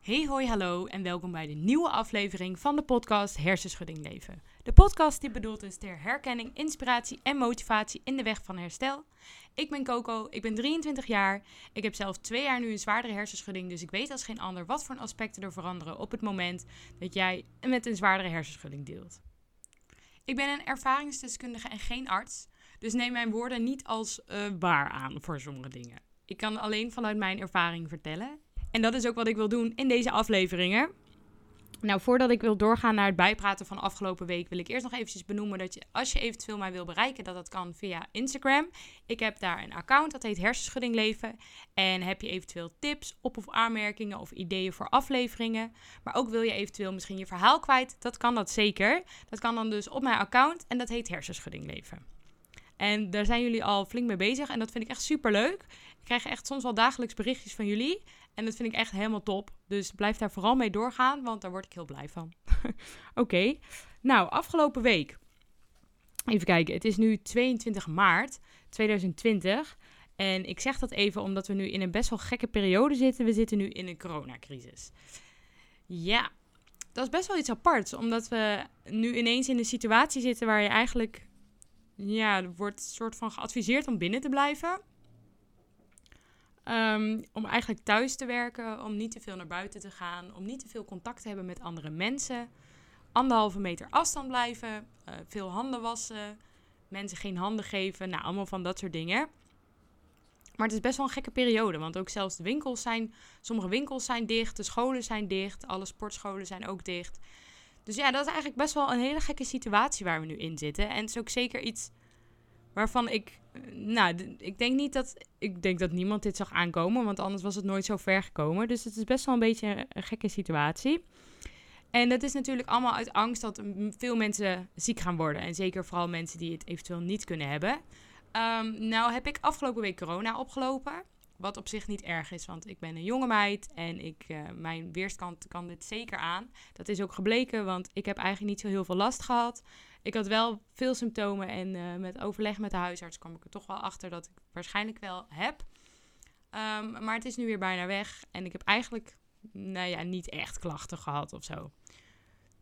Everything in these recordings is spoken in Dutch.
Hey hoi hallo en welkom bij de nieuwe aflevering van de podcast Hersenschudding Leven. De podcast die bedoeld is ter herkenning, inspiratie en motivatie in de weg van herstel. Ik ben Coco, ik ben 23 jaar. Ik heb zelf twee jaar nu een zwaardere hersenschudding, dus ik weet als geen ander wat voor aspecten er veranderen op het moment dat jij met een zwaardere hersenschudding deelt. Ik ben een ervaringsdeskundige en geen arts, dus neem mijn woorden niet als uh, waar aan voor sommige dingen. Ik kan alleen vanuit mijn ervaring vertellen. En dat is ook wat ik wil doen in deze afleveringen. Nou, voordat ik wil doorgaan naar het bijpraten van afgelopen week, wil ik eerst nog eventjes benoemen dat je, als je eventueel mij wil bereiken, dat dat kan via Instagram. Ik heb daar een account, dat heet Hersenschudding Leven. En heb je eventueel tips, op- of aanmerkingen of ideeën voor afleveringen. Maar ook wil je eventueel misschien je verhaal kwijt, dat kan dat zeker. Dat kan dan dus op mijn account en dat heet Hersenschudding Leven. En daar zijn jullie al flink mee bezig en dat vind ik echt super leuk. Ik krijg echt soms wel dagelijks berichtjes van jullie. En dat vind ik echt helemaal top. Dus blijf daar vooral mee doorgaan, want daar word ik heel blij van. Oké, nou, afgelopen week. Even kijken, het is nu 22 maart 2020. En ik zeg dat even omdat we nu in een best wel gekke periode zitten. We zitten nu in een coronacrisis. Ja, dat is best wel iets aparts, omdat we nu ineens in een situatie zitten waar je eigenlijk, ja, wordt soort van geadviseerd om binnen te blijven. Um, om eigenlijk thuis te werken, om niet te veel naar buiten te gaan, om niet te veel contact te hebben met andere mensen. Anderhalve meter afstand blijven, uh, veel handen wassen, mensen geen handen geven, nou allemaal van dat soort dingen. Maar het is best wel een gekke periode, want ook zelfs de winkels zijn, sommige winkels zijn dicht, de scholen zijn dicht, alle sportscholen zijn ook dicht. Dus ja, dat is eigenlijk best wel een hele gekke situatie waar we nu in zitten. En het is ook zeker iets waarvan ik nou, ik denk niet dat. Ik denk dat niemand dit zag aankomen, want anders was het nooit zo ver gekomen. Dus het is best wel een beetje een gekke situatie. En dat is natuurlijk allemaal uit angst dat veel mensen ziek gaan worden. En zeker vooral mensen die het eventueel niet kunnen hebben. Um, nou heb ik afgelopen week corona opgelopen. Wat op zich niet erg is, want ik ben een jonge meid en ik, uh, mijn weerstand kan dit zeker aan. Dat is ook gebleken, want ik heb eigenlijk niet zo heel veel last gehad. Ik had wel veel symptomen en uh, met overleg met de huisarts kwam ik er toch wel achter dat ik waarschijnlijk wel heb. Um, maar het is nu weer bijna weg en ik heb eigenlijk nou ja, niet echt klachten gehad of zo.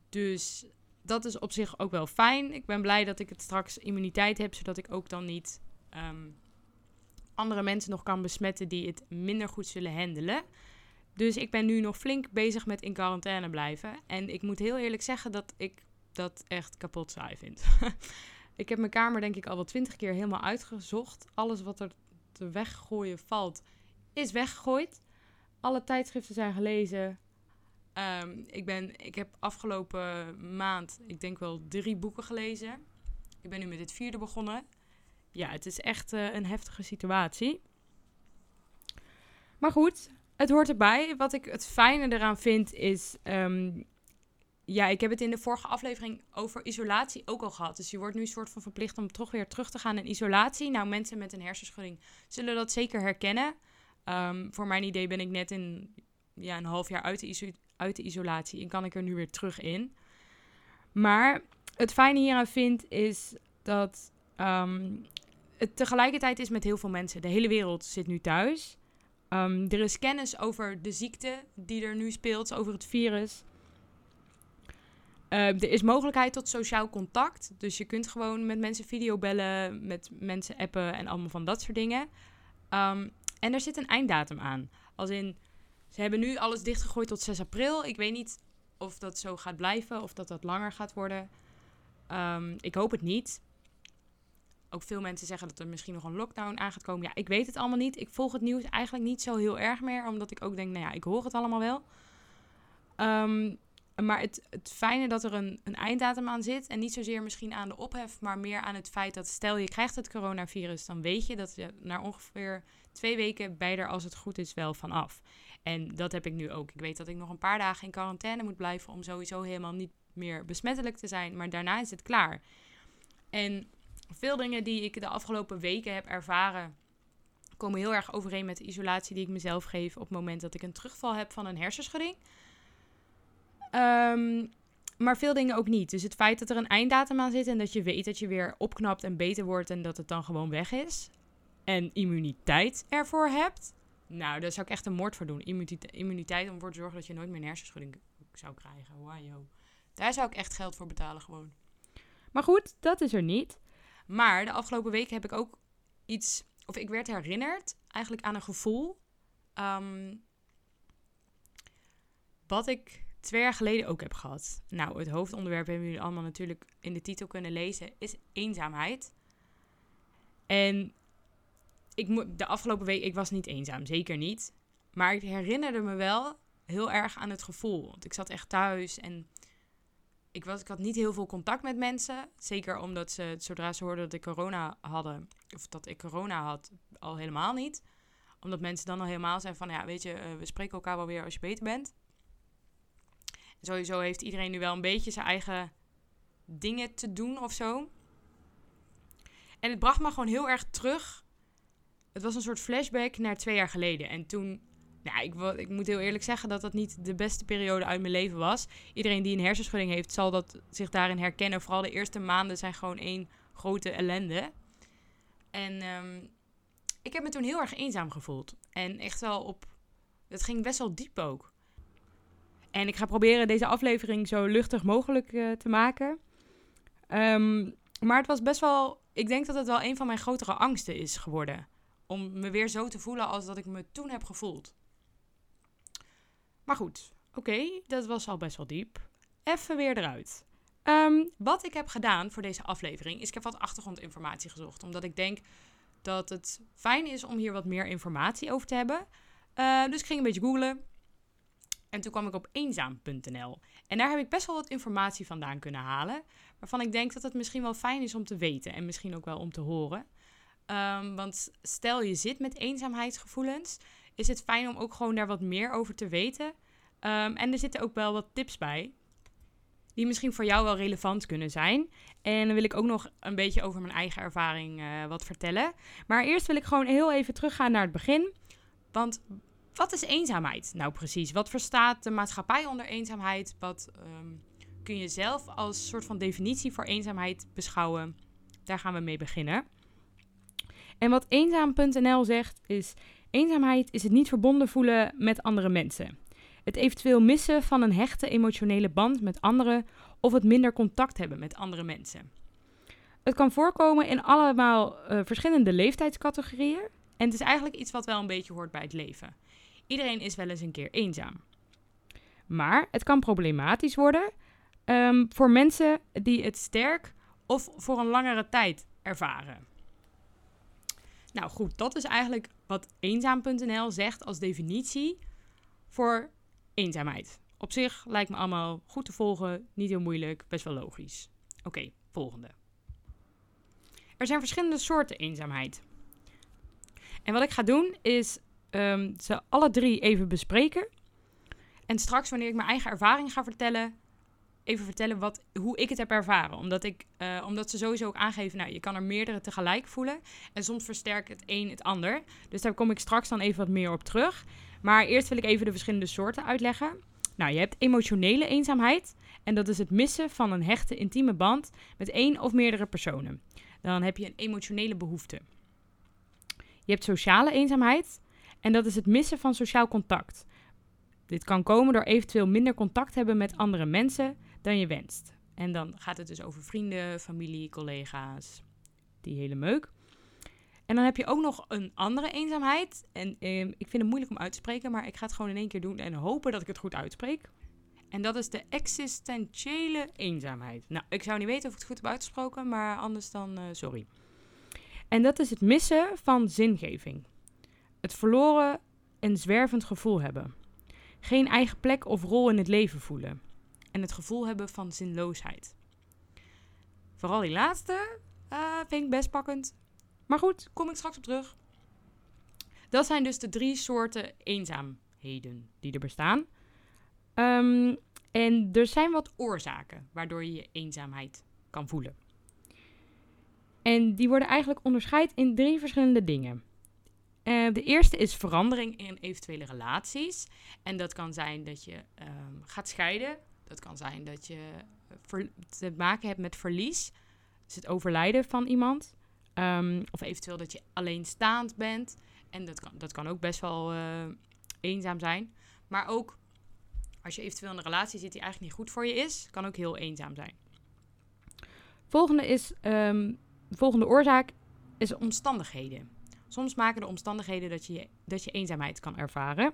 Dus dat is op zich ook wel fijn. Ik ben blij dat ik het straks immuniteit heb, zodat ik ook dan niet um, andere mensen nog kan besmetten die het minder goed zullen handelen. Dus ik ben nu nog flink bezig met in quarantaine blijven. En ik moet heel eerlijk zeggen dat ik dat echt kapot saai vind. ik heb mijn kamer denk ik al wel twintig keer helemaal uitgezocht. Alles wat er te weggooien valt, is weggegooid. Alle tijdschriften zijn gelezen. Um, ik, ben, ik heb afgelopen maand, ik denk wel drie boeken gelezen. Ik ben nu met het vierde begonnen. Ja, het is echt uh, een heftige situatie. Maar goed, het hoort erbij. Wat ik het fijne eraan vind is um, ja, ik heb het in de vorige aflevering over isolatie ook al gehad. Dus je wordt nu een soort van verplicht om toch weer terug te gaan in isolatie. Nou, mensen met een hersenschudding zullen dat zeker herkennen. Um, voor mijn idee ben ik net in ja, een half jaar uit de, uit de isolatie en kan ik er nu weer terug in. Maar het fijne hieraan vind is dat um, het tegelijkertijd is met heel veel mensen. De hele wereld zit nu thuis. Um, er is kennis over de ziekte die er nu speelt, over het virus. Uh, er is mogelijkheid tot sociaal contact. Dus je kunt gewoon met mensen videobellen, met mensen appen en allemaal van dat soort dingen. Um, en er zit een einddatum aan. Als in, ze hebben nu alles dichtgegooid tot 6 april. Ik weet niet of dat zo gaat blijven of dat dat langer gaat worden. Um, ik hoop het niet. Ook veel mensen zeggen dat er misschien nog een lockdown aan gaat komen. Ja, ik weet het allemaal niet. Ik volg het nieuws eigenlijk niet zo heel erg meer. Omdat ik ook denk, nou ja, ik hoor het allemaal wel. Um, maar het, het fijne dat er een, een einddatum aan zit. En niet zozeer misschien aan de ophef, maar meer aan het feit dat stel je krijgt het coronavirus, dan weet je dat je na ongeveer twee weken bij er als het goed is wel vanaf. En dat heb ik nu ook. Ik weet dat ik nog een paar dagen in quarantaine moet blijven om sowieso helemaal niet meer besmettelijk te zijn. Maar daarna is het klaar. En veel dingen die ik de afgelopen weken heb ervaren, komen heel erg overeen met de isolatie die ik mezelf geef op het moment dat ik een terugval heb van een hersenschudding. Um, maar veel dingen ook niet. Dus het feit dat er een einddatum aan zit en dat je weet dat je weer opknapt en beter wordt en dat het dan gewoon weg is. En immuniteit ervoor hebt. Nou, daar zou ik echt een moord voor doen. Immuniteit, immuniteit om ervoor te zorgen dat je nooit meer een hersenschudding zou krijgen. Wow. Daar zou ik echt geld voor betalen gewoon. Maar goed, dat is er niet. Maar de afgelopen weken heb ik ook iets... Of ik werd herinnerd eigenlijk aan een gevoel... ehm, wat ik twee jaar geleden ook heb gehad. Nou, het hoofdonderwerp hebben jullie allemaal natuurlijk in de titel kunnen lezen, is eenzaamheid. En ik de afgelopen week, ik was niet eenzaam, zeker niet. Maar ik herinnerde me wel heel erg aan het gevoel. Want ik zat echt thuis en ik, was, ik had niet heel veel contact met mensen. Zeker omdat ze, zodra ze hoorden dat ik corona hadden, of dat ik corona had, al helemaal niet. Omdat mensen dan al helemaal zijn van, ja, weet je, uh, we spreken elkaar wel weer als je beter bent. Sowieso heeft iedereen nu wel een beetje zijn eigen dingen te doen of zo. En het bracht me gewoon heel erg terug. Het was een soort flashback naar twee jaar geleden. En toen, nou, ik, ik moet heel eerlijk zeggen dat dat niet de beste periode uit mijn leven was. Iedereen die een hersenschudding heeft, zal dat zich daarin herkennen. Vooral de eerste maanden zijn gewoon één grote ellende. En um, ik heb me toen heel erg eenzaam gevoeld. En echt wel op. Het ging best wel diep ook. En ik ga proberen deze aflevering zo luchtig mogelijk uh, te maken. Um, maar het was best wel. Ik denk dat het wel een van mijn grotere angsten is geworden. Om me weer zo te voelen als dat ik me toen heb gevoeld. Maar goed, oké, dat was al best wel diep. Even weer eruit. Um, wat ik heb gedaan voor deze aflevering is ik heb wat achtergrondinformatie gezocht. Omdat ik denk dat het fijn is om hier wat meer informatie over te hebben. Uh, dus ik ging een beetje googlen. En toen kwam ik op eenzaam.nl. En daar heb ik best wel wat informatie vandaan kunnen halen. Waarvan ik denk dat het misschien wel fijn is om te weten. En misschien ook wel om te horen. Um, want stel je zit met eenzaamheidsgevoelens. Is het fijn om ook gewoon daar wat meer over te weten. Um, en er zitten ook wel wat tips bij. Die misschien voor jou wel relevant kunnen zijn. En dan wil ik ook nog een beetje over mijn eigen ervaring uh, wat vertellen. Maar eerst wil ik gewoon heel even teruggaan naar het begin. Want wat is eenzaamheid nou precies? Wat verstaat de maatschappij onder eenzaamheid? Wat um, kun je zelf als soort van definitie voor eenzaamheid beschouwen? Daar gaan we mee beginnen. En wat eenzaam.nl zegt is: eenzaamheid is het niet verbonden voelen met andere mensen. Het eventueel missen van een hechte emotionele band met anderen of het minder contact hebben met andere mensen. Het kan voorkomen in allemaal uh, verschillende leeftijdscategorieën. En het is eigenlijk iets wat wel een beetje hoort bij het leven. Iedereen is wel eens een keer eenzaam. Maar het kan problematisch worden um, voor mensen die het sterk of voor een langere tijd ervaren. Nou goed, dat is eigenlijk wat eenzaam.nl zegt als definitie voor eenzaamheid. Op zich lijkt me allemaal goed te volgen, niet heel moeilijk, best wel logisch. Oké, volgende. Er zijn verschillende soorten eenzaamheid. En wat ik ga doen is um, ze alle drie even bespreken. En straks, wanneer ik mijn eigen ervaring ga vertellen, even vertellen wat, hoe ik het heb ervaren. Omdat, ik, uh, omdat ze sowieso ook aangeven, nou, je kan er meerdere tegelijk voelen. En soms versterkt het een het ander. Dus daar kom ik straks dan even wat meer op terug. Maar eerst wil ik even de verschillende soorten uitleggen. Nou, je hebt emotionele eenzaamheid. En dat is het missen van een hechte, intieme band met één of meerdere personen. Dan heb je een emotionele behoefte. Je hebt sociale eenzaamheid. En dat is het missen van sociaal contact. Dit kan komen door eventueel minder contact hebben met andere mensen dan je wenst. En dan gaat het dus over vrienden, familie, collega's, die hele meuk. En dan heb je ook nog een andere eenzaamheid. En eh, ik vind het moeilijk om uit te spreken, maar ik ga het gewoon in één keer doen en hopen dat ik het goed uitspreek. En dat is de existentiële eenzaamheid. Nou, ik zou niet weten of ik het goed heb uitgesproken, maar anders dan uh, sorry. En dat is het missen van zingeving. Het verloren en zwervend gevoel hebben. Geen eigen plek of rol in het leven voelen. En het gevoel hebben van zinloosheid. Vooral die laatste uh, vind ik best pakkend. Maar goed, kom ik straks op terug. Dat zijn dus de drie soorten eenzaamheden die er bestaan. Um, en er zijn wat oorzaken waardoor je je eenzaamheid kan voelen. En die worden eigenlijk onderscheid in drie verschillende dingen. Uh, de eerste is verandering in eventuele relaties. En dat kan zijn dat je um, gaat scheiden. Dat kan zijn dat je te maken hebt met verlies. Dus het overlijden van iemand. Um, of eventueel dat je alleenstaand bent. En dat kan, dat kan ook best wel eh, eenzaam zijn. Maar ook als je eventueel in een relatie zit die eigenlijk niet goed voor je is, kan ook heel eenzaam zijn. Volgende, is, ehm, volgende oorzaak Is omstandigheden. Soms maken de omstandigheden dat je, dat je eenzaamheid kan ervaren.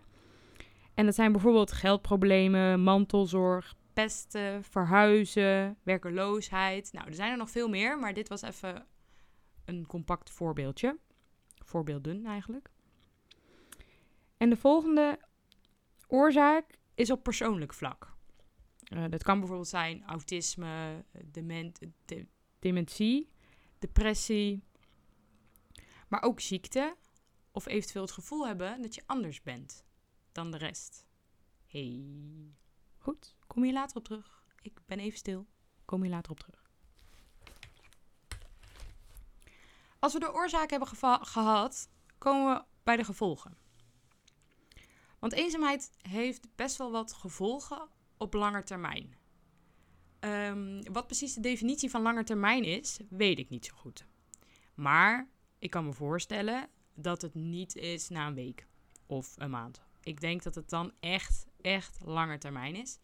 En dat zijn bijvoorbeeld geldproblemen, mantelzorg, Pesten, verhuizen, werkeloosheid. Nou, er zijn er nog veel meer, maar dit was even een compact voorbeeldje. Voorbeelden eigenlijk. En de volgende oorzaak, Is op persoonlijk vlak. Eh, dat kan bijvoorbeeld zijn autisme, dement, de- dementie, depressie, maar ook ziekte of eventueel het gevoel hebben dat je anders bent dan de rest. Hey. Goed, kom je later op terug. Ik ben even stil. Kom je later op terug. Als we de oorzaak hebben gehad, komen we bij de gevolgen. Want eenzaamheid heeft best wel wat gevolgen op lange termijn. Ehm, wat precies de definitie van lange termijn is, weet ik niet zo goed. Maar ik kan me voorstellen dat het niet is na een week of een maand. Ik denk dat het dan echt, echt lange termijn is.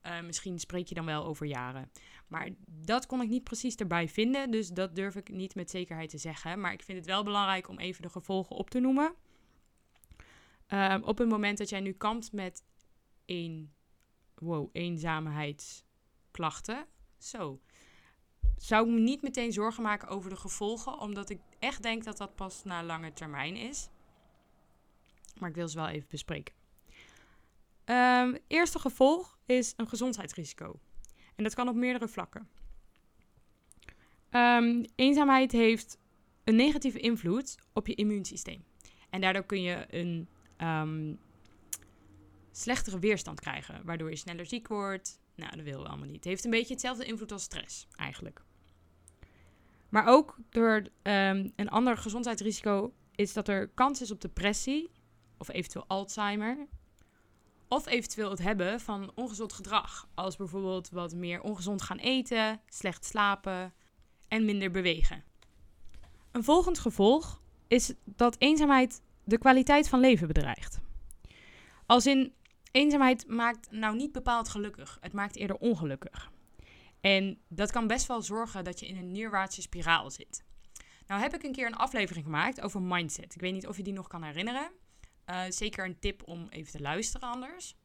Eh, misschien spreek je dan wel over jaren. Maar dat kon ik niet precies erbij vinden. Dus dat durf ik niet met zekerheid te zeggen. Maar ik vind het wel belangrijk om even de gevolgen op te noemen. Ehm, op het moment dat jij nu kampt met een, wow, eenzaamheidsklachten. Zo. Zou ik me niet meteen zorgen maken over de gevolgen. Omdat ik echt denk dat dat pas na lange termijn is. Maar ik wil ze wel even bespreken. Ehm, eerste gevolg is een gezondheidsrisico. En dat kan op meerdere vlakken. Ehm, eenzaamheid heeft een negatieve invloed op je immuunsysteem. En daardoor kun je een ehm, slechtere weerstand krijgen, waardoor je sneller ziek wordt. Nou, dat willen we allemaal niet. Het heeft een beetje hetzelfde invloed als stress, eigenlijk. Maar ook door ehm, een ander gezondheidsrisico is dat er kans is op depressie, of eventueel Alzheimer, of eventueel het hebben van ongezond gedrag. Als bijvoorbeeld wat meer ongezond gaan eten, slecht slapen en minder bewegen. Een volgend gevolg is dat eenzaamheid de kwaliteit van leven bedreigt. Als in eenzaamheid maakt nou niet bepaald gelukkig, het maakt eerder ongelukkig. En dat kan best wel zorgen dat je in een neerwaartse spiraal zit. Nou heb ik een keer een aflevering gemaakt over mindset. Ik weet niet of je die nog kan herinneren. Uh, zeker een tip om even te luisteren anders.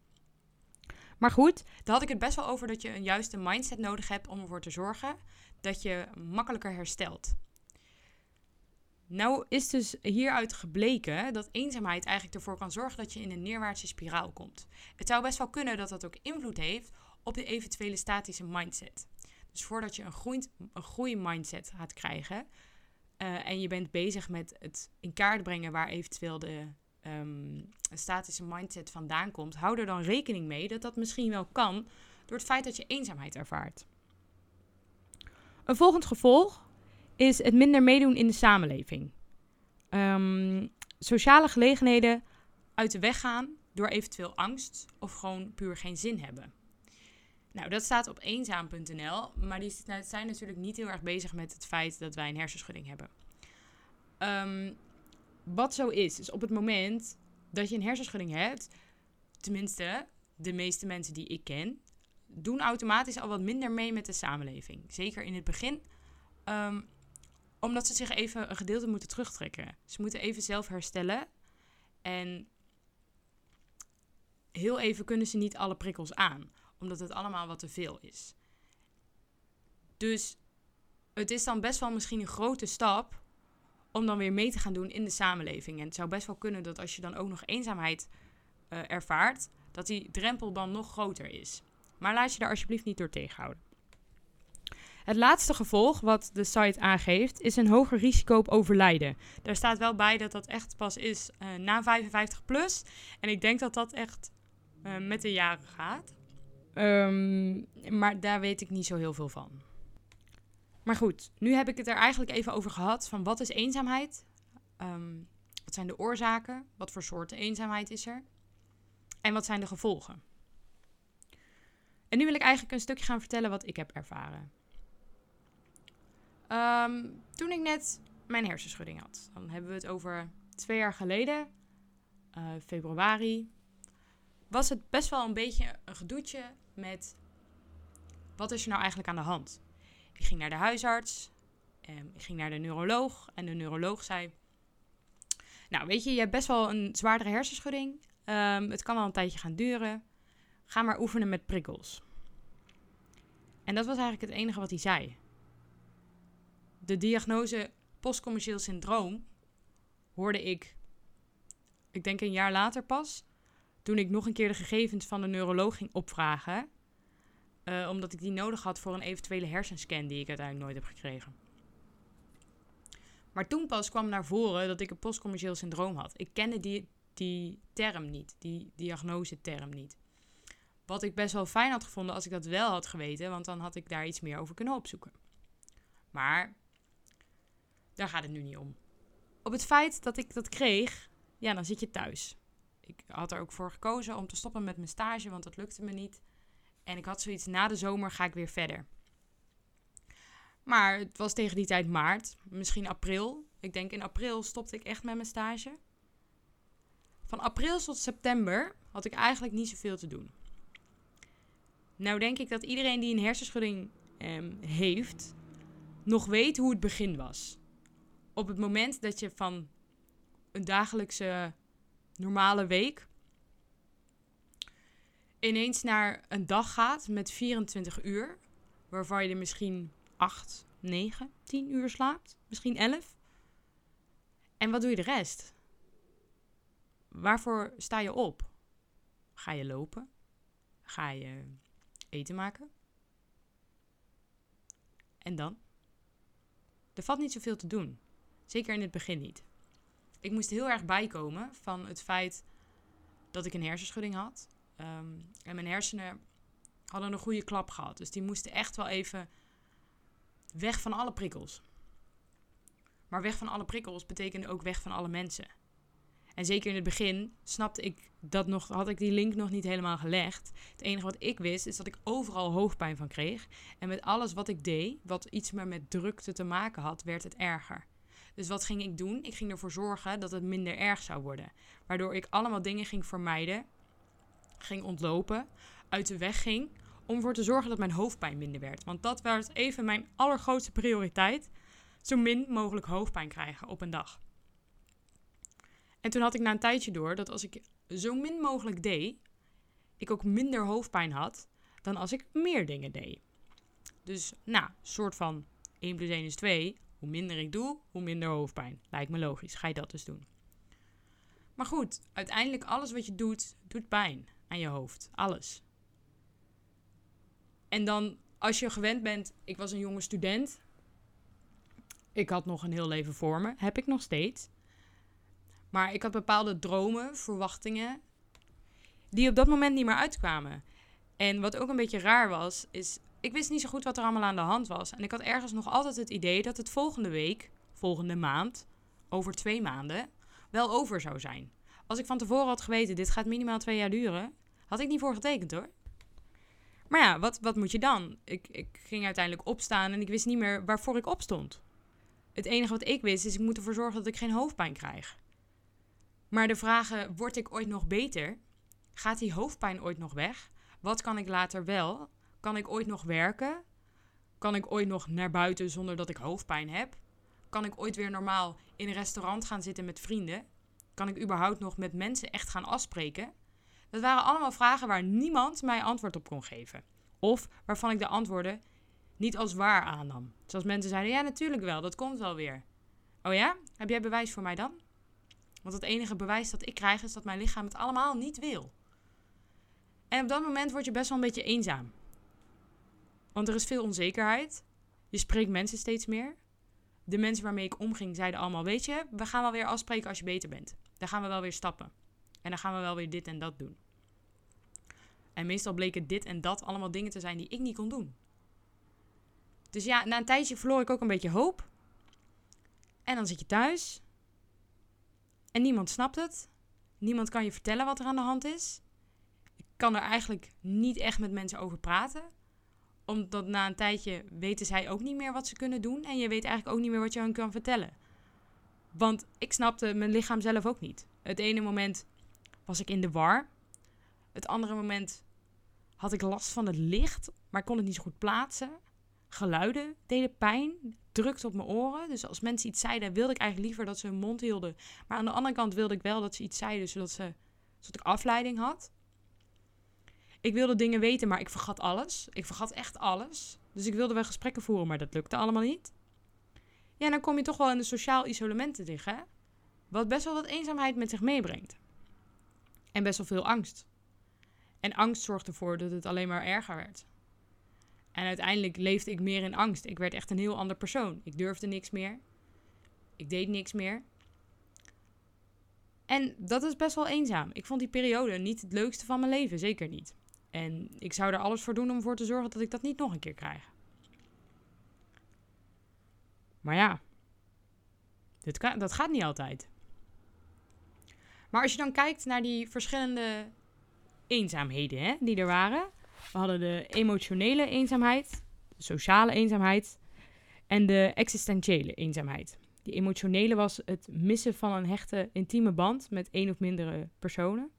Maar goed, daar had ik het best wel over dat je een juiste mindset nodig hebt om ervoor te zorgen dat je makkelijker herstelt. Nou is dus hieruit gebleken dat eenzaamheid eigenlijk ervoor kan zorgen dat je in een neerwaartse spiraal komt. Het zou best wel kunnen dat dat ook invloed heeft op de eventuele statische mindset. Dus voordat je een, groei, een groeimindset gaat krijgen uh, en je bent bezig met het in kaart brengen waar eventueel de um, statische mindset vandaan komt, hou er dan rekening mee dat dat misschien wel kan door het feit dat je eenzaamheid ervaart. Een volgend gevolg is het minder meedoen in de samenleving. Um, sociale gelegenheden uit de weg gaan door eventueel angst of gewoon puur geen zin hebben. Nou, dat staat op eenzaam.nl, maar die zijn natuurlijk niet heel erg bezig met het feit dat wij een hersenschudding hebben. Um, wat zo is, is op het moment dat je een hersenschudding hebt, tenminste de meeste mensen die ik ken, doen automatisch al wat minder mee met de samenleving. Zeker in het begin, um, omdat ze zich even een gedeelte moeten terugtrekken. Ze moeten even zelf herstellen en heel even kunnen ze niet alle prikkels aan, omdat het allemaal wat te veel is. Dus het is dan best wel misschien een grote stap om dan weer mee te gaan doen in de samenleving. En het zou best wel kunnen dat als je dan ook nog eenzaamheid uh, ervaart, dat die drempel dan nog groter is. Maar laat je daar alsjeblieft niet door tegenhouden. Het laatste gevolg wat de site aangeeft is een hoger risico op overlijden. Daar staat wel bij dat dat echt pas is uh, na 55 plus. En ik denk dat dat echt uh, met de jaren gaat. Um, maar daar weet ik niet zo heel veel van. Maar goed, nu heb ik het er eigenlijk even over gehad van wat is eenzaamheid? Um, wat zijn de oorzaken? Wat voor soorten eenzaamheid is er? En wat zijn de gevolgen? En nu wil ik eigenlijk een stukje gaan vertellen wat ik heb ervaren. Um, toen ik net mijn hersenschudding had, dan hebben we het over twee jaar geleden, uh, februari, was het best wel een beetje een gedoetje met wat is er nou eigenlijk aan de hand. Ik ging naar de huisarts, en ik ging naar de neuroloog en de neuroloog zei, nou weet je, je hebt best wel een zwaardere hersenschudding. Um, het kan al een tijdje gaan duren. Ga maar oefenen met prikkels. En dat was eigenlijk het enige wat hij zei. De diagnose postcommercieel syndroom hoorde ik, ik denk een jaar later pas, toen ik nog een keer de gegevens van de neuroloog ging opvragen. Uh, omdat ik die nodig had voor een eventuele hersenscan die ik uiteindelijk nooit heb gekregen. Maar toen pas kwam naar voren dat ik een postcommercieel syndroom had. Ik kende die, die term niet, die diagnose-term niet. Wat ik best wel fijn had gevonden als ik dat wel had geweten, want dan had ik daar iets meer over kunnen opzoeken. Maar daar gaat het nu niet om. Op het feit dat ik dat kreeg, ja, dan zit je thuis. Ik had er ook voor gekozen om te stoppen met mijn stage, want dat lukte me niet. En ik had zoiets, na de zomer ga ik weer verder. Maar het was tegen die tijd maart, misschien april. Ik denk in april stopte ik echt met mijn stage. Van april tot september had ik eigenlijk niet zoveel te doen. Nou denk ik dat iedereen die een hersenschudding ehm, heeft, nog weet hoe het begin was. Op het moment dat je van een dagelijkse normale week ineens naar een dag gaat met 24 uur, waarvan je er misschien 8, 9, 10 uur slaapt, misschien 11. En wat doe je de rest? Waarvoor sta je op? Ga je lopen? Ga je eten maken? En dan? Er valt niet zoveel te doen. Zeker in het begin niet. Ik moest heel erg bijkomen van het feit dat ik een hersenschudding had. Ehm, en mijn hersenen hadden een goede klap gehad. Dus die moesten echt wel even weg van alle prikkels. Maar weg van alle prikkels betekende ook weg van alle mensen. En zeker in het begin snapte ik dat nog, had ik die link nog niet helemaal gelegd. Het enige wat ik wist is dat ik overal hoofdpijn van kreeg. En met alles wat ik deed, wat iets meer met drukte te maken had, werd het erger. Dus wat ging ik doen? Ik ging ervoor zorgen dat het minder erg zou worden. Waardoor ik allemaal dingen ging vermijden, ging ontlopen, uit de weg ging, om ervoor te zorgen dat mijn hoofdpijn minder werd. Want dat was even mijn allergrootste prioriteit. Zo min mogelijk hoofdpijn krijgen op een dag. En toen had ik na een tijdje door dat als ik zo min mogelijk deed, ik ook minder hoofdpijn had dan als ik meer dingen deed. Dus, nou, soort van 1 plus 1 is 2. Hoe minder ik doe, hoe minder hoofdpijn. Lijkt me logisch. Ga je dat dus doen. Maar goed, uiteindelijk alles wat je doet, doet pijn aan je hoofd. Alles. En dan, als je gewend bent, ik was een jonge student. Ik had nog een heel leven voor me. Heb ik nog steeds. Maar ik had bepaalde dromen, verwachtingen, die op dat moment niet meer uitkwamen. En wat ook een beetje raar was, is ik wist niet zo goed wat er allemaal aan de hand was. En ik had ergens nog altijd het idee dat het volgende week, volgende maand, over twee maanden, wel over zou zijn. Als ik van tevoren had geweten, dit gaat minimaal twee jaar duren, had ik niet voor getekend hoor. Maar ja, wat, wat moet je dan? Ik, ik ging uiteindelijk opstaan en ik wist niet meer waarvoor ik opstond. Het enige wat ik wist is, ik moet ervoor zorgen dat ik geen hoofdpijn krijg. Maar de vragen, word ik ooit nog beter? Gaat die hoofdpijn ooit nog weg? Wat kan ik later wel? Kan ik ooit nog werken? Kan ik ooit nog naar buiten zonder dat ik hoofdpijn heb? Kan ik ooit weer normaal in een restaurant gaan zitten met vrienden? Kan ik überhaupt nog met mensen echt gaan afspreken? Dat waren allemaal vragen waar niemand mij antwoord op kon geven. Of waarvan ik de antwoorden niet als waar aannam. Zoals mensen zeiden: ja, natuurlijk wel, dat komt wel weer. Oh ja? Heb jij bewijs voor mij dan? Want het enige bewijs dat ik krijg is dat mijn lichaam het allemaal niet wil. En op dat moment word je best wel een beetje eenzaam. Want er is veel onzekerheid. Je spreekt mensen steeds meer. De mensen waarmee ik omging zeiden allemaal: Weet je, we gaan wel weer afspreken als je beter bent. Dan gaan we wel weer stappen. En dan gaan we wel weer dit en dat doen. En meestal bleken dit en dat allemaal dingen te zijn die ik niet kon doen. Dus ja, na een tijdje verloor ik ook een beetje hoop. En dan zit je thuis. En niemand snapt het. Niemand kan je vertellen wat er aan de hand is. Ik kan er eigenlijk niet echt met mensen over praten. Omdat na een tijdje weten zij ook niet meer wat ze kunnen doen. En je weet eigenlijk ook niet meer wat je hen kan vertellen. Want ik snapte mijn lichaam zelf ook niet. Het ene moment was ik in de war. Het andere moment had ik last van het licht, maar kon het niet zo goed plaatsen. Geluiden deden pijn, drukte op mijn oren. Dus als mensen iets zeiden, wilde ik eigenlijk liever dat ze hun mond hielden. Maar aan de andere kant wilde ik wel dat ze iets zeiden, zodat, ze, zodat ik afleiding had. Ik wilde dingen weten, maar ik vergat alles. Ik vergat echt alles. Dus ik wilde wel gesprekken voeren, maar dat lukte allemaal niet. Ja, dan kom je toch wel in een sociaal isolement te liggen. Wat best wel wat eenzaamheid met zich meebrengt. En best wel veel angst. En angst zorgt ervoor dat het alleen maar erger werd. En uiteindelijk leefde ik meer in angst. Ik werd echt een heel ander persoon. Ik durfde niks meer. Ik deed niks meer. En dat is best wel eenzaam. Ik vond die periode niet het leukste van mijn leven, zeker niet. En ik zou er alles voor doen om ervoor te zorgen dat ik dat niet nog een keer krijg. Maar ja, dat gaat niet altijd. Maar als je dan kijkt naar die verschillende eenzaamheden hè, die er waren. We hadden de emotionele eenzaamheid, de sociale eenzaamheid en de existentiële eenzaamheid. Die emotionele was het missen van een hechte, intieme band met één of mindere personen.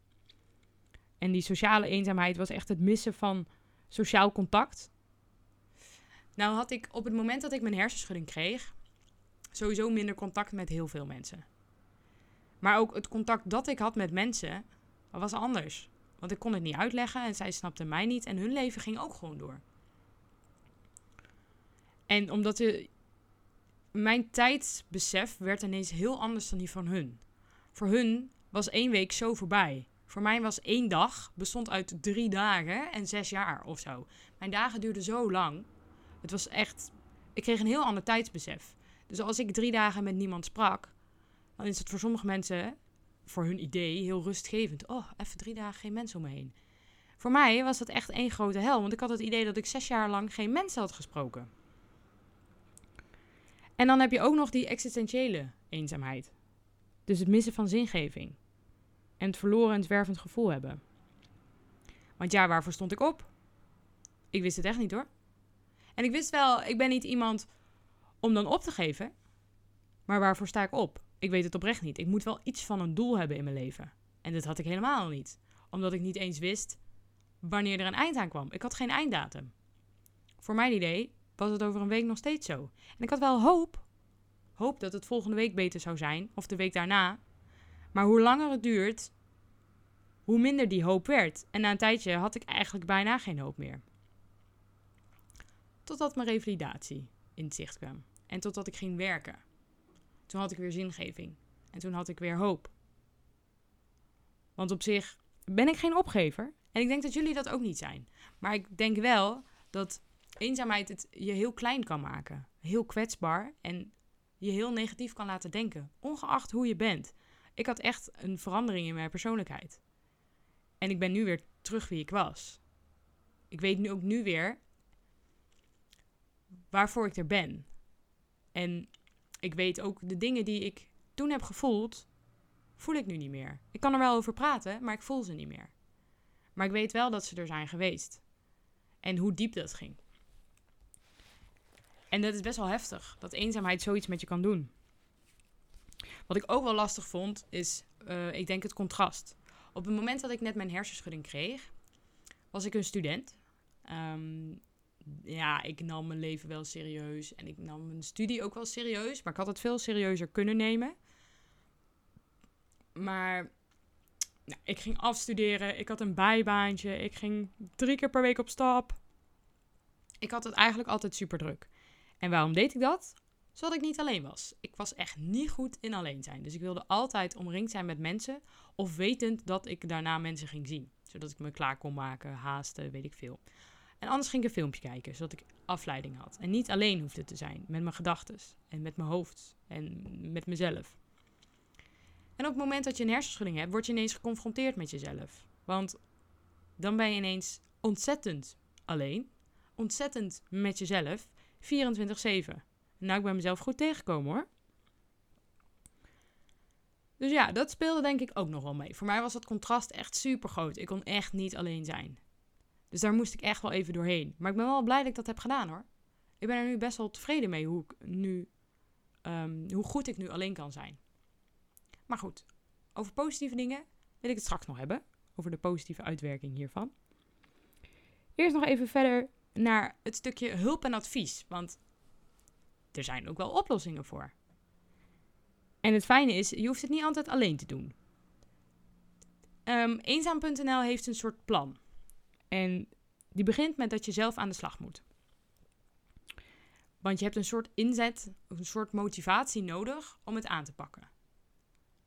En die sociale eenzaamheid was echt het missen van sociaal contact. Nou had ik op het moment dat ik mijn hersenschudding kreeg, sowieso minder contact met heel veel mensen. Maar ook het contact dat ik had met mensen was anders. Want ik kon het niet uitleggen en zij snapten mij niet en hun leven ging ook gewoon door. En omdat de, mijn tijdsbesef werd ineens heel anders dan die van hun. Voor hun was één week zo voorbij. Voor mij was één dag, bestond uit drie dagen en zes jaar of zo. Mijn dagen duurden zo lang. Het was echt. Ik kreeg een heel ander tijdsbesef. Dus als ik drie dagen met niemand sprak, dan is het voor sommige mensen, voor hun idee, heel rustgevend. Oh, even drie dagen geen mensen om me heen. Voor mij was dat echt één grote hel, want ik had het idee dat ik zes jaar lang geen mensen had gesproken. En dan heb je ook nog die existentiële eenzaamheid. Dus het missen van zingeving. En het verloren en zwervend gevoel hebben. Want ja, waarvoor stond ik op? Ik wist het echt niet hoor. En ik wist wel, ik ben niet iemand om dan op te geven. Maar waarvoor sta ik op? Ik weet het oprecht niet. Ik moet wel iets van een doel hebben in mijn leven. En dat had ik helemaal niet. Omdat ik niet eens wist wanneer er een eind aan kwam. Ik had geen einddatum. Voor mijn idee was het over een week nog steeds zo. En ik had wel hoop. Hoop dat het volgende week beter zou zijn. Of de week daarna. Maar hoe langer het duurt, hoe minder die hoop werd. En na een tijdje had ik eigenlijk bijna geen hoop meer. Totdat mijn revalidatie in het zicht kwam. En totdat ik ging werken. Toen had ik weer zingeving. En toen had ik weer hoop. Want op zich ben ik geen opgever. En ik denk dat jullie dat ook niet zijn. Maar ik denk wel dat eenzaamheid het je heel klein kan maken. Heel kwetsbaar en je heel negatief kan laten denken. Ongeacht hoe je bent. Ik had echt een verandering in mijn persoonlijkheid. En ik ben nu weer terug wie ik was. Ik weet nu ook nu weer waarvoor ik er ben. En ik weet ook de dingen die ik toen heb gevoeld, voel ik nu niet meer. Ik kan er wel over praten, maar ik voel ze niet meer. Maar ik weet wel dat ze er zijn geweest. En hoe diep dat ging. En dat is best wel heftig, dat eenzaamheid zoiets met je kan doen. Wat ik ook wel lastig vond, is, uh, ik denk het contrast. Op het moment dat ik net mijn hersenschudding kreeg, was ik een student. Um, ja, ik nam mijn leven wel serieus. En ik nam mijn studie ook wel serieus. Maar ik had het veel serieuzer kunnen nemen. Maar nou, ik ging afstuderen. Ik had een bijbaantje. Ik ging drie keer per week op stap. Ik had het eigenlijk altijd super druk. En waarom deed ik dat? Zodat ik niet alleen was. Ik was echt niet goed in alleen zijn. Dus ik wilde altijd omringd zijn met mensen. Of wetend dat ik daarna mensen ging zien. Zodat ik me klaar kon maken, haasten, weet ik veel. En anders ging ik een filmpje kijken, zodat ik afleiding had. En niet alleen hoefde te zijn met mijn gedachten en met mijn hoofd en met mezelf. En op het moment dat je een hersenschudding hebt, word je ineens geconfronteerd met jezelf. Want dan ben je ineens ontzettend alleen, ontzettend met jezelf, 24-7. Nou, ik ben mezelf goed tegengekomen hoor. Dus ja, dat speelde denk ik ook nog wel mee. Voor mij was dat contrast echt super groot. Ik kon echt niet alleen zijn. Dus daar moest ik echt wel even doorheen. Maar ik ben wel blij dat ik dat heb gedaan hoor. Ik ben er nu best wel tevreden mee hoe, ik nu, um, hoe goed ik nu alleen kan zijn. Maar goed, over positieve dingen wil ik het straks nog hebben. Over de positieve uitwerking hiervan. Eerst nog even verder naar het stukje hulp en advies. Want er zijn ook wel oplossingen voor. En het fijne is, je hoeft het niet altijd alleen te doen. Um, Eenzaam.nl heeft een soort plan. En die begint met dat je zelf aan de slag moet. Want je hebt een soort inzet, een soort motivatie nodig om het aan te pakken.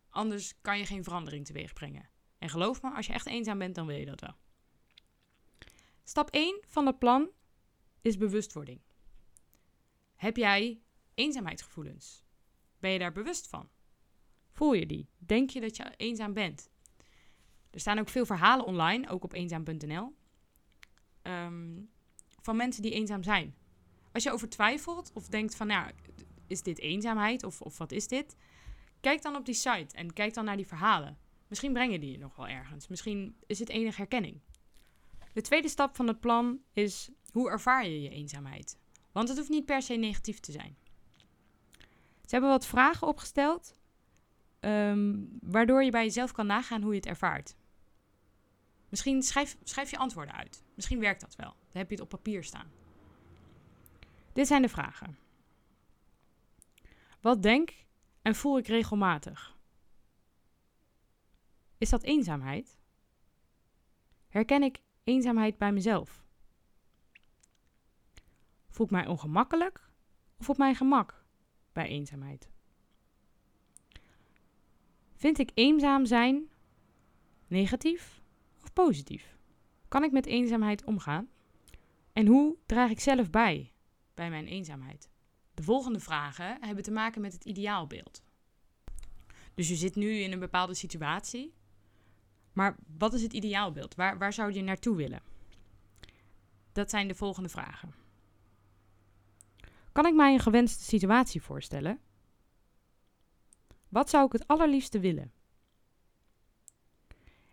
Anders kan je geen verandering teweeg brengen. En geloof me, als je echt eenzaam bent, dan wil je dat wel. Stap 1 van het plan is bewustwording. Heb jij eenzaamheidsgevoelens? Ben je daar bewust van? Voel je die? Denk je dat je eenzaam bent? Er staan ook veel verhalen online, ook op eenzaam.nl, ehm, van mensen die eenzaam zijn. Als je over twijfelt of denkt van, nou, is dit eenzaamheid of, of wat is dit? Kijk dan op die site en kijk dan naar die verhalen. Misschien brengen die je nog wel ergens. Misschien is het enige herkenning. De tweede stap van het plan is hoe ervaar je je eenzaamheid? Want het hoeft niet per se negatief te zijn. Ze hebben wat vragen opgesteld, ehm, waardoor je bij jezelf kan nagaan hoe je het ervaart. Misschien schrijf, schrijf je antwoorden uit. Misschien werkt dat wel. Dan heb je het op papier staan. Dit zijn de vragen. Wat denk en voel ik regelmatig? Is dat eenzaamheid? Herken ik eenzaamheid bij mezelf? Voel ik mij ongemakkelijk of op mijn gemak bij eenzaamheid? Vind ik eenzaam zijn negatief of positief? Kan ik met eenzaamheid omgaan? En hoe draag ik zelf bij bij mijn eenzaamheid? De volgende vragen hebben te maken met het ideaalbeeld. Dus je zit nu in een bepaalde situatie. Maar wat is het ideaalbeeld? Waar, waar zou je naartoe willen? Dat zijn de volgende vragen. Kan ik mij een gewenste situatie voorstellen? Wat zou ik het allerliefste willen?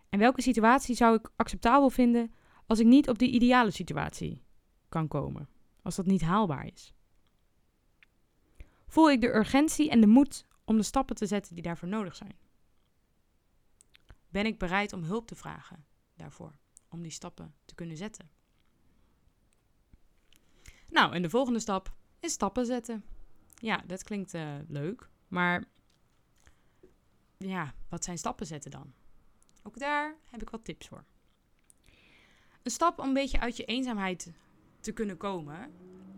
En welke situatie zou ik acceptabel vinden als ik niet op die ideale situatie kan komen? Als dat niet haalbaar is? Voel ik de urgentie en de moed om de stappen te zetten die daarvoor nodig zijn? Ben ik bereid om hulp te vragen daarvoor, om die stappen te kunnen zetten? Nou, en de volgende stap stappen zetten. Ja, dat klinkt uh, leuk, maar ja, wat zijn stappen zetten dan? Ook daar heb ik wat tips voor. Een stap om een beetje uit je eenzaamheid te kunnen komen,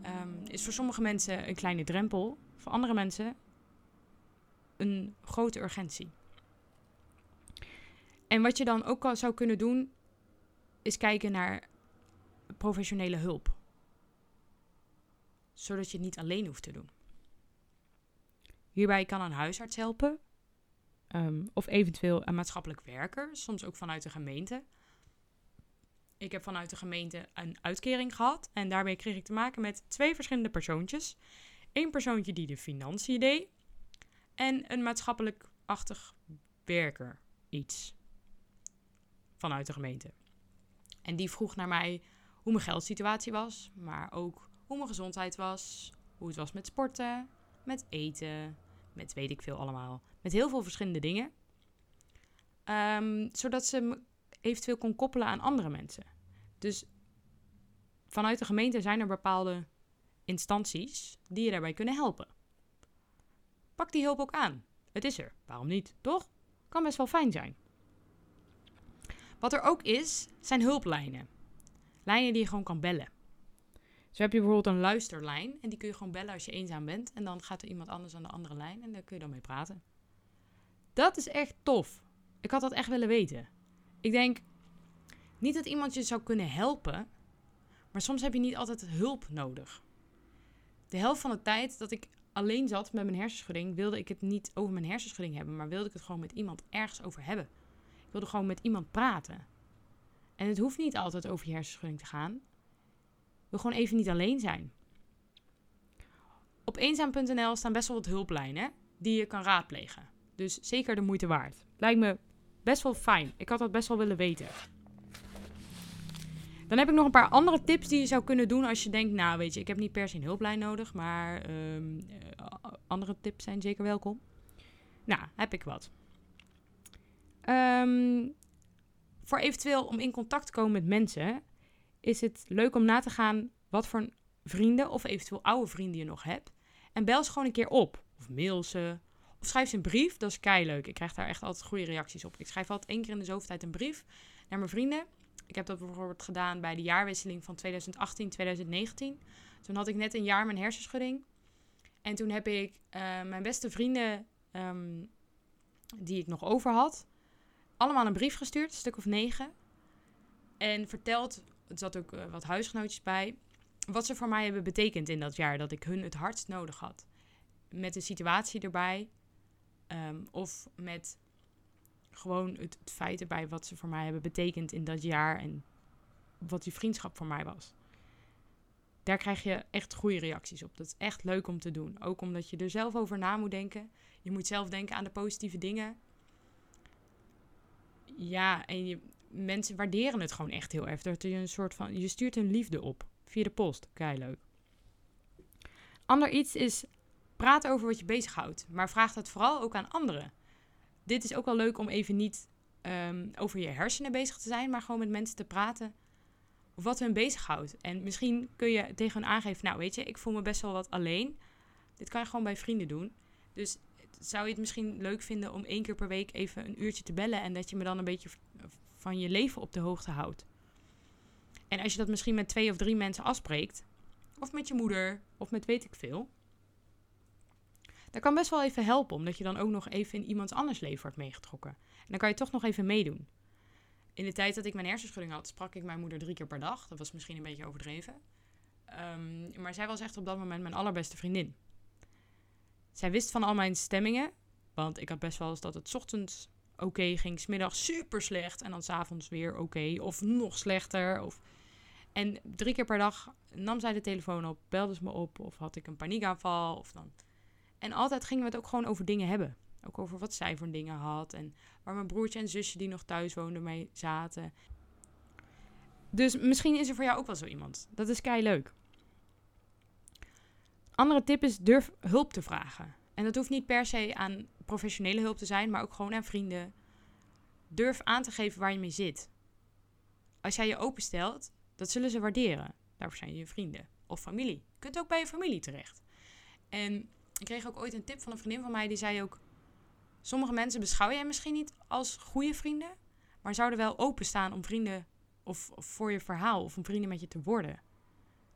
um, is voor sommige mensen een kleine drempel, voor andere mensen een grote urgentie. En wat je dan ook zou kunnen doen, is kijken naar professionele hulp. Zodat je het niet alleen hoeft te doen. Hierbij kan een huisarts helpen, um, of eventueel een maatschappelijk werker, soms ook vanuit de gemeente. Ik heb vanuit de gemeente een uitkering gehad en daarbij kreeg ik te maken met twee verschillende persoontjes. Eén persoontje die de financiën deed en een maatschappelijk-achtig werker iets vanuit de gemeente. En die vroeg naar mij hoe mijn geldsituatie was, maar ook hoe mijn gezondheid was, hoe het was met sporten, met eten, met weet ik veel allemaal. Met heel veel verschillende dingen. Um, zodat ze me eventueel kon koppelen aan andere mensen. Dus vanuit de gemeente zijn er bepaalde instanties die je daarbij kunnen helpen. Pak die hulp ook aan. Het is er. Waarom niet? Toch? Kan best wel fijn zijn. Wat er ook is, zijn hulplijnen. Lijnen die je gewoon kan bellen. Zo heb je bijvoorbeeld een luisterlijn en die kun je gewoon bellen als je eenzaam bent. En dan gaat er iemand anders aan de andere lijn en daar kun je dan mee praten. Dat is echt tof. Ik had dat echt willen weten. Ik denk niet dat iemand je zou kunnen helpen, maar soms heb je niet altijd hulp nodig. De helft van de tijd dat ik alleen zat met mijn hersenschudding, wilde ik het niet over mijn hersenschudding hebben, maar wilde ik het gewoon met iemand ergens over hebben. Ik wilde gewoon met iemand praten. En het hoeft niet altijd over je hersenschudding te gaan. Gewoon even niet alleen zijn. Op eenzaam.nl staan best wel wat hulplijnen die je kan raadplegen. Dus zeker de moeite waard. Lijkt me best wel fijn. Ik had dat best wel willen weten. Dan heb ik nog een paar andere tips die je zou kunnen doen als je denkt, nou weet je, ik heb niet per se een hulplijn nodig, maar um, andere tips zijn zeker welkom. Nou, heb ik wat. Ehm, voor eventueel om in contact te komen met mensen, is het leuk om na te gaan wat voor vrienden of eventueel oude vrienden je nog hebt. En bel ze gewoon een keer op. Of mail ze. Of schrijf ze een brief. Dat is kei leuk. Ik krijg daar echt altijd goede reacties op. Ik schrijf altijd één keer in de zoveel tijd een brief naar mijn vrienden. Ik heb dat bijvoorbeeld gedaan bij de jaarwisseling van 2018-2019. Toen had ik net een jaar mijn hersenschudding. En toen heb ik uh, mijn beste vrienden, um, die ik nog over had, allemaal een brief gestuurd, een stuk of negen. En verteld, er zat ook uh, wat huisgenootjes bij, wat ze voor mij hebben betekend in dat jaar dat ik hun het hardst nodig had. Met de situatie erbij. Um, of met gewoon het, het feit erbij wat ze voor mij hebben betekend in dat jaar en wat die vriendschap voor mij was. Daar krijg je echt goede reacties op. Dat is echt leuk om te doen. Ook omdat je er zelf over na moet denken. Je moet zelf denken aan de positieve dingen. Ja, en je, mensen waarderen het gewoon echt heel erg. Dat je een soort van. Je stuurt hun liefde op. Via de post. Kei leuk. Ander iets is praat over wat je bezighoudt. Maar vraag dat vooral ook aan anderen dit is ook wel leuk om even niet um, over je hersenen bezig te zijn, maar gewoon met mensen te praten wat hun bezighoudt. En misschien kun je tegen hen aangeven, nou weet je, ik voel me best wel wat alleen. Dit kan je gewoon bij vrienden doen. Dus zou je het misschien leuk vinden om één keer per week even een uurtje te bellen en dat je me dan een beetje van je leven op de hoogte houdt. En als je dat misschien met twee of drie mensen afspreekt, of met je moeder, of met weet ik veel, dat kan best wel even helpen, omdat je dan ook nog even in iemands anders leven wordt meegetrokken. En dan kan je toch nog even meedoen. In de tijd dat ik mijn hersenschudding had, sprak ik mijn moeder drie keer per dag. Dat was misschien een beetje overdreven. Um, maar zij was echt op dat moment mijn allerbeste vriendin. Zij wist van al mijn stemmingen. Want ik had best wel eens dat het ochtends oké okay ging, smiddags super slecht en dan s'avonds weer oké of nog slechter. Of... En drie keer per dag nam zij de telefoon op, belde ze me op of had ik een paniekaanval of dan en altijd gingen we het ook gewoon over dingen hebben. Ook over wat zij voor dingen had. En waar mijn broertje en zusje die nog thuis woonden mee zaten. Dus misschien is er voor jou ook wel zo iemand. Dat is kei leuk. Andere tip is durf hulp te vragen. En dat hoeft niet per se aan professionele hulp te zijn, maar ook gewoon aan vrienden. Durf aan te geven waar je mee zit. Als jij je openstelt, dat zullen ze waarderen. Daarvoor zijn je vrienden of familie. Je kunt ook bij je familie terecht. En ik kreeg ook ooit een tip van een vriendin van mij. Die zei ook: Sommige mensen beschouw jij misschien niet als goede vrienden. Maar zouden wel openstaan om vrienden. Of, of voor je verhaal. Of om vrienden met je te worden.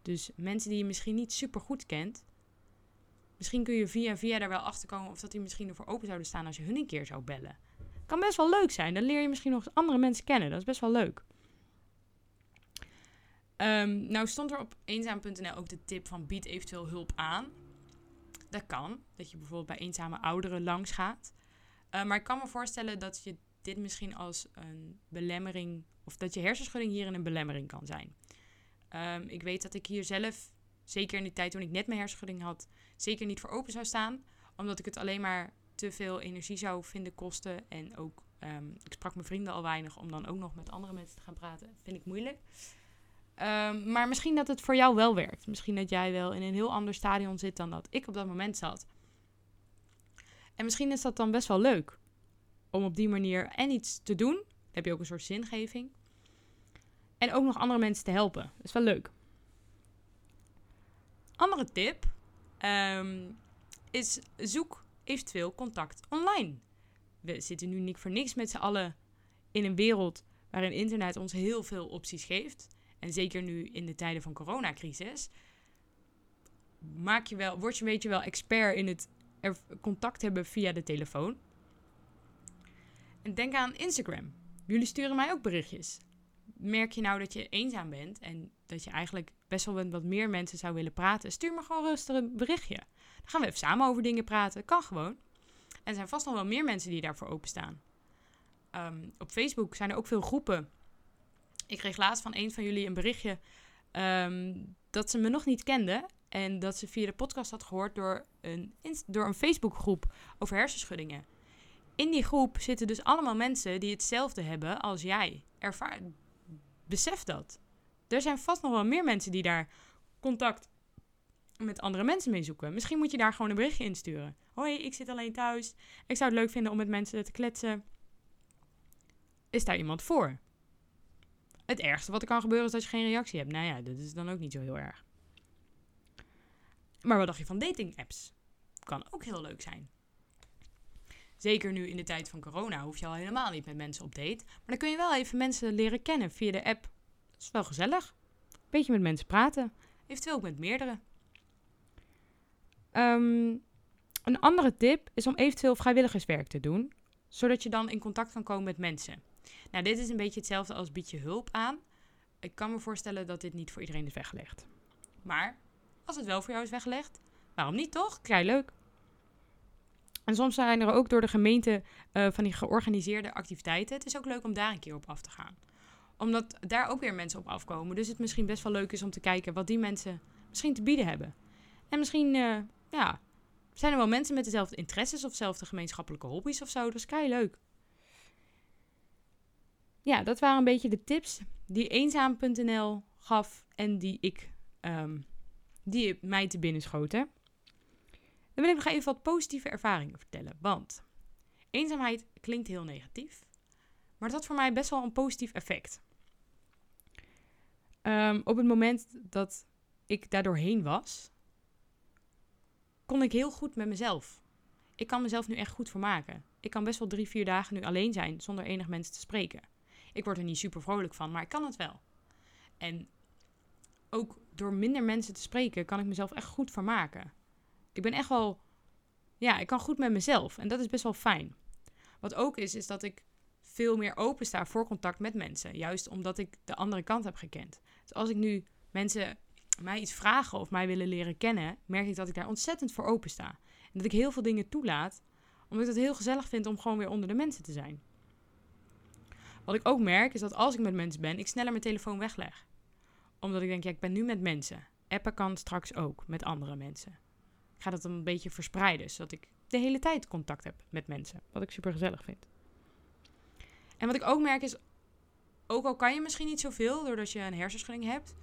Dus mensen die je misschien niet super goed kent. Misschien kun je via via daar wel achter komen. Of dat die misschien ervoor open zouden staan als je hun een keer zou bellen. Kan best wel leuk zijn. Dan leer je misschien nog andere mensen kennen. Dat is best wel leuk. Um, nou stond er op eenzaam.nl ook de tip van bied eventueel hulp aan. Dat kan. Dat je bijvoorbeeld bij eenzame ouderen langs gaat. Uh, maar ik kan me voorstellen dat je dit misschien als een belemmering. of dat je hersenschudding hierin een belemmering kan zijn. Um, ik weet dat ik hier zelf, zeker in die tijd toen ik net mijn hersenschudding had, zeker niet voor open zou staan. Omdat ik het alleen maar te veel energie zou vinden kosten. En ook, um, ik sprak mijn vrienden al weinig om dan ook nog met andere mensen te gaan praten. Vind ik moeilijk. Um, maar misschien dat het voor jou wel werkt. Misschien dat jij wel in een heel ander stadion zit dan dat ik op dat moment zat. En misschien is dat dan best wel leuk. Om op die manier en iets te doen. Dan heb je ook een soort zingeving. En ook nog andere mensen te helpen. Dat is wel leuk. Andere tip um, is zoek eventueel contact online. We zitten nu niet voor niks met z'n allen in een wereld waarin internet ons heel veel opties geeft. En zeker nu in de tijden van coronacrisis, maak je wel, word je een beetje wel expert in het contact hebben via de telefoon. En denk aan Instagram. Jullie sturen mij ook berichtjes. Merk je nou dat je eenzaam bent en dat je eigenlijk best wel wat meer mensen zou willen praten? Stuur me gewoon rustig een berichtje. Dan gaan we even samen over dingen praten. Kan gewoon. En er zijn vast nog wel meer mensen die daarvoor openstaan. Um, op Facebook zijn er ook veel groepen ik kreeg laatst van een van jullie een berichtje um, dat ze me nog niet kende. En dat ze via de podcast had gehoord door een, door een Facebookgroep over hersenschuddingen. In die groep zitten dus allemaal mensen die hetzelfde hebben als jij. Ervaar, besef dat. Er zijn vast nog wel meer mensen die daar contact met andere mensen mee zoeken. Misschien moet je daar gewoon een berichtje insturen. Hoi, ik zit alleen thuis. Ik zou het leuk vinden om met mensen te kletsen. is daar iemand voor? Het ergste wat er kan gebeuren is dat je geen reactie hebt. Nou ja, dat is dan ook niet zo heel erg. Maar wat dacht je van dating apps? Kan ook heel leuk zijn. Zeker nu in de tijd van corona hoef je al helemaal niet met mensen op date. Maar dan kun je wel even mensen leren kennen via de app. Dat is wel gezellig. Beetje met mensen praten. Eventueel ook met meerdere. Ehm, een andere tip is om eventueel vrijwilligerswerk te doen. Zodat je dan in contact kan komen met mensen. Nou, dit is een beetje hetzelfde als bied je hulp aan. Ik kan me voorstellen dat dit niet voor iedereen is weggelegd. Maar als het wel voor jou is weggelegd, waarom niet toch? Kijk, leuk. En soms zijn er ook door de gemeente uh, van die georganiseerde activiteiten. Het is ook leuk om daar een keer op af te gaan. Omdat daar ook weer mensen op afkomen. Dus het misschien best wel leuk is om te kijken wat die mensen misschien te bieden hebben. En misschien, uh, ja, zijn er wel mensen met dezelfde interesses of dezelfde gemeenschappelijke hobby's of zo. Dat is kei leuk. Ja, dat waren een beetje de tips die eenzaam.nl gaf en die ik um, die mij te binnen schoten. Dan wil ik nog even wat positieve ervaringen vertellen. Want eenzaamheid klinkt heel negatief. Maar dat had voor mij best wel een positief effect. Um, op het moment dat ik daar doorheen was, kon ik heel goed met mezelf. Ik kan mezelf nu echt goed vermaken. Ik kan best wel drie, vier dagen nu alleen zijn zonder enig mensen te spreken. Ik word er niet super vrolijk van, maar ik kan het wel. En ook door minder mensen te spreken, kan ik mezelf echt goed vermaken. Ik ben echt wel, ja, ik kan goed met mezelf en dat is best wel fijn. Wat ook is, is dat ik veel meer open sta voor contact met mensen. Juist omdat ik de andere kant heb gekend. Dus als ik nu mensen mij iets vragen of mij willen leren kennen, merk ik dat ik daar ontzettend voor open sta. En dat ik heel veel dingen toelaat, omdat ik het heel gezellig vind om gewoon weer onder de mensen te zijn. Wat ik ook merk, is dat als ik met mensen ben, ik sneller mijn telefoon wegleg. Omdat ik denk, ja, ik ben nu met mensen. Appen kan straks ook met andere mensen. Ga dat een beetje verspreiden, zodat ik de hele tijd contact heb met mensen. Wat ik super gezellig vind. En wat ik ook merk is, ook al kan je misschien niet zoveel doordat je een hersenschudding hebt,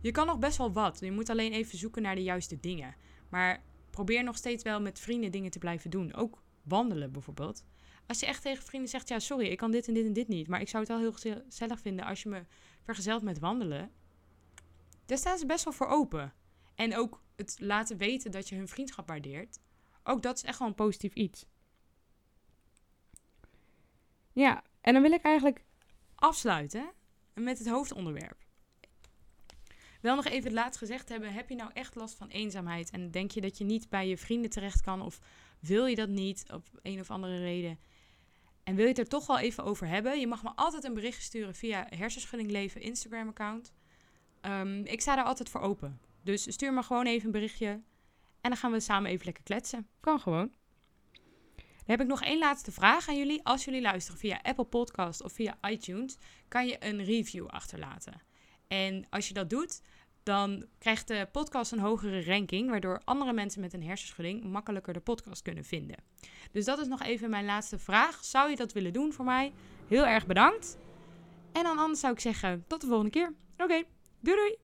je kan nog best wel wat. Je moet alleen even zoeken naar de juiste dingen. Maar probeer nog steeds wel met vrienden dingen te blijven doen. Ook wandelen bijvoorbeeld. Als je echt tegen vrienden zegt, ja sorry, ik kan dit en dit en dit niet. Maar ik zou het wel heel gezellig vinden als je me vergezelt met wandelen. Daar staan ze best wel voor open. En ook het laten weten dat je hun vriendschap waardeert. Ook dat is echt wel een positief iets. Ja, en dan wil ik eigenlijk afsluiten met het hoofdonderwerp. Wel nog even het laatst gezegd hebben: heb je nou echt last van eenzaamheid? En denk je dat je niet bij je vrienden terecht kan? Of wil je dat niet op een of andere reden? En wil je het er toch wel even over hebben? Je mag me altijd een berichtje sturen via Hersenschudding Leven Instagram-account. Ehm, ik sta daar altijd voor open. Dus stuur me gewoon even een berichtje. En dan gaan we samen even lekker kletsen. Kan gewoon. Dan heb ik nog één laatste vraag aan jullie. Als jullie luisteren via Apple Podcast of via iTunes, kan je een review achterlaten. En als je dat doet, dan krijgt de podcast een hogere ranking, waardoor andere mensen met een hersenschudding makkelijker de podcast kunnen vinden. Dus dat is nog even mijn laatste vraag. Zou je dat willen doen voor mij? Heel erg bedankt. En dan anders zou ik zeggen, tot de volgende keer. Oké, doei doei!